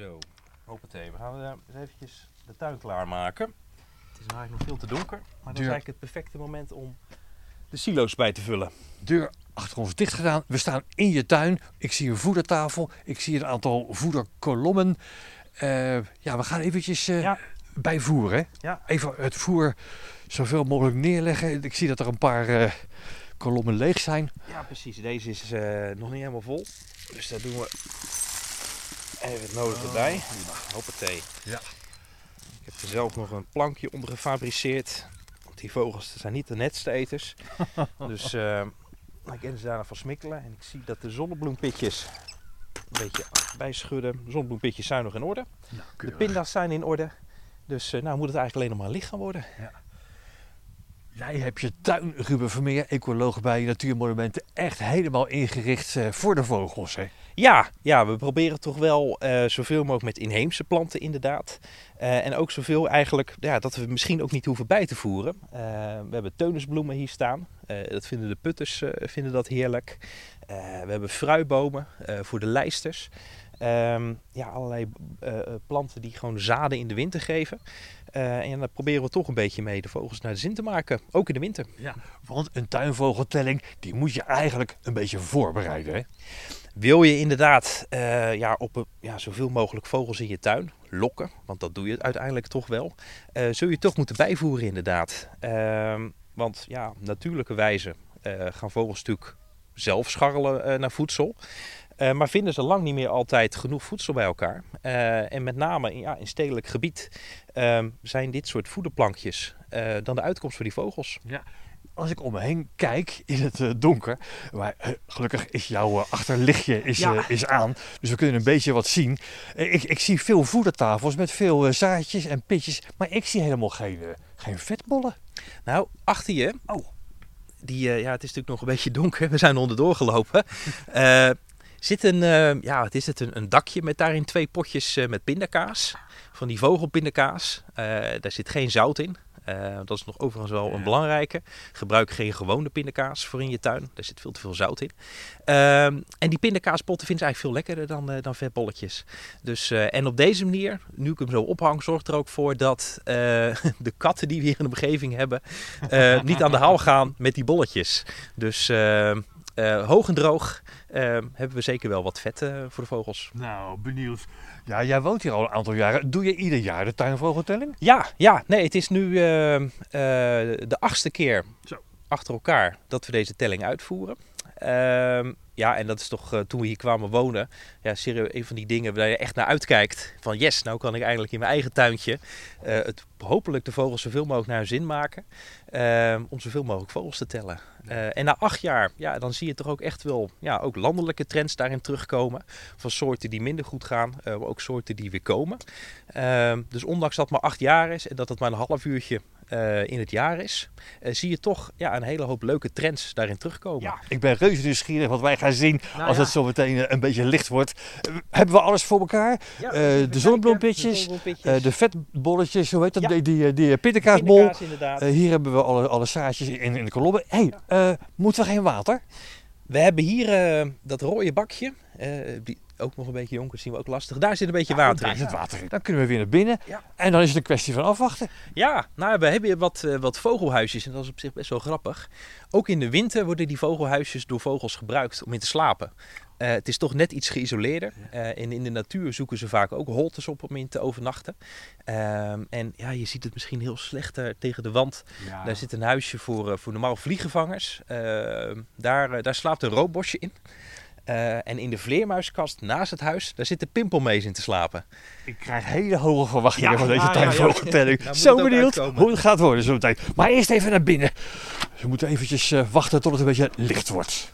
Zo, hoppatee. We gaan eens eventjes de tuin klaarmaken. Het is eigenlijk nog veel te donker, maar dat is eigenlijk het perfecte moment om de silo's bij te vullen. Deur achter ons dicht gedaan. We staan in je tuin. Ik zie een voedertafel. Ik zie een aantal voederkolommen. Eh, ja, we gaan eventjes eh, Ja. bijvoeren. hè. Ja. Even het voer zoveel mogelijk neerleggen. Ik zie dat er een paar eh, kolommen leeg zijn. Ja, precies. Deze is nog niet helemaal vol. Dus daar doen we even het nodige bij. Hoppatee. Ja. Ik heb er zelf nog een plankje onder gefabriceerd. Want die vogels zijn niet de netste eters. dus eh, ik ken ze daarna van smikkelen. En ik zie dat de zonnebloempitjes een beetje bijschudden. De zonnebloempitjes zijn nog in orde. De pinda's zijn in orde. Dus eh, nou moet het eigenlijk alleen nog maar licht gaan worden. Jij hebt je tuin, Ruben Vermeer, ecoloog bij Natuurmonumenten, echt helemaal ingericht eh, voor de vogels. Hè? Ja, ja, we proberen toch wel eh, zoveel mogelijk met inheemse planten inderdaad. Eh, en ook zoveel eigenlijk ja, dat we misschien ook niet hoeven bij te voeren. We hebben teunisbloemen hier staan. Dat vinden de putters vinden dat heerlijk. We hebben fruibomen eh, voor de lijsters. Ehm, ja, allerlei eh, eh, planten die gewoon zaden in de winter geven. Eh, en daar proberen we toch een beetje mee de vogels naar de zin te maken. Ook in de winter. Want een tuinvogeltelling, die moet je eigenlijk een beetje voorbereiden. Hè? Wil je inderdaad ja, op ja, zoveel mogelijk vogels in je tuin lokken, want dat doe je uiteindelijk toch wel, zul je toch moeten bijvoeren inderdaad. Ehm, want ja, natuurlijke wijze gaan vogels natuurlijk zelf scharrelen naar voedsel. Eh, maar vinden ze lang niet meer altijd genoeg voedsel bij elkaar. Eh, en met name in, ja, in stedelijk gebied ehm, zijn dit soort voederplankjes eh, dan de uitkomst voor die vogels. Als ik om me heen kijk in het donker, maar gelukkig is jouw achterlichtje is, Ja. is aan, dus we kunnen een beetje wat zien. Ik, ik zie veel voedertafels met veel zaadjes en pitjes, maar ik zie helemaal geen, geen vetbollen. Nou, achter je. Oh. Die, eh, ja, het is natuurlijk nog een beetje donker. We zijn onderdoor gelopen. Zit een, eh, ja, wat is het? Een, een dakje met daarin twee potjes eh, met pindakaas. Van die vogelpindakaas. Eh, daar zit geen zout in. Dat is nog overigens wel een belangrijke. Gebruik geen gewone pindakaas voor in je tuin. Daar zit veel te veel zout in. Ehm, en die pindakaaspotten vinden ze eigenlijk veel lekkerder dan, dan vetbolletjes. Dus, en op deze manier, nu ik hem zo ophang, zorgt er ook voor dat de katten die we hier in de omgeving hebben, niet aan de haal gaan met die bolletjes. Dus eh, hoog en droog eh, hebben we zeker wel wat vet eh, voor de vogels. Nou, benieuwd. Ja, jij woont hier al een aantal jaren. Doe je ieder jaar de tuinvogeltelling? Ja, ja, nee, het is nu eh, eh, de achtste keer Zo. achter elkaar dat we deze telling uitvoeren. Ehm, ja, en dat is toch eh, toen we hier kwamen wonen, ja, serieus een van die dingen waar je echt naar uitkijkt. Van yes, nou kan ik eigenlijk in mijn eigen tuintje eh, het, hopelijk de vogels zoveel mogelijk naar hun zin maken. ehm, om zoveel mogelijk vogels te tellen. Eh, en na acht jaar, ja, dan zie je toch ook echt wel ja, ook landelijke trends daarin terugkomen. Van soorten die minder goed gaan, maar ook soorten die weer komen. Ehm, dus ondanks dat het maar acht jaar is en dat het maar een half uurtje eh, in het jaar is, eh, zie je toch ja, een hele hoop leuke trends daarin terugkomen. Ja, ik ben reuze nieuwsgierig wat wij gaan zien Nou als ja. het zo meteen eh, een beetje licht wordt. Hebben we alles voor elkaar? Ja, Eh, de zonnebloempitjes, De. Eh, vetbolletjes, hoe heet dat? Ja. Die, die, die pindakaasbol. Eh, hier hebben we alle, alle zaadjes in, in de kolommen. hey, eh, moeten we geen water? We hebben hier eh, dat rode bakje. eh, die ook nog een beetje jonker, zien we ook lastig. Daar zit een beetje water Daar in. zit water in. Dan kunnen we weer naar binnen. Ja. En dan is het een kwestie van afwachten. Ja, nou, we hebben hier wat, eh, wat vogelhuisjes en dat is op zich best wel grappig. Ook in de winter worden die vogelhuisjes door vogels gebruikt om in te slapen. Eh, het is toch net iets geïsoleerder. Eh, en in de natuur zoeken ze vaak ook holtes op om in te overnachten. Ehm, en ja, je ziet het misschien heel slecht eh, tegen de wand. Daar zit een huisje voor, voor normaal vliegenvangers. Ehm, daar, daar slaapt een roodbosje in. Eh, en in de vleermuiskast naast het huis, daar zit de pimpelmees in te slapen. Ik krijg hele hoge verwachtingen Ja, van deze ja, ja. tuinvogeltelling. Zo benieuwd uitkomen. hoe het gaat worden zo meteen. Maar eerst even naar binnen. We moeten eventjes eh, wachten tot het een beetje licht wordt.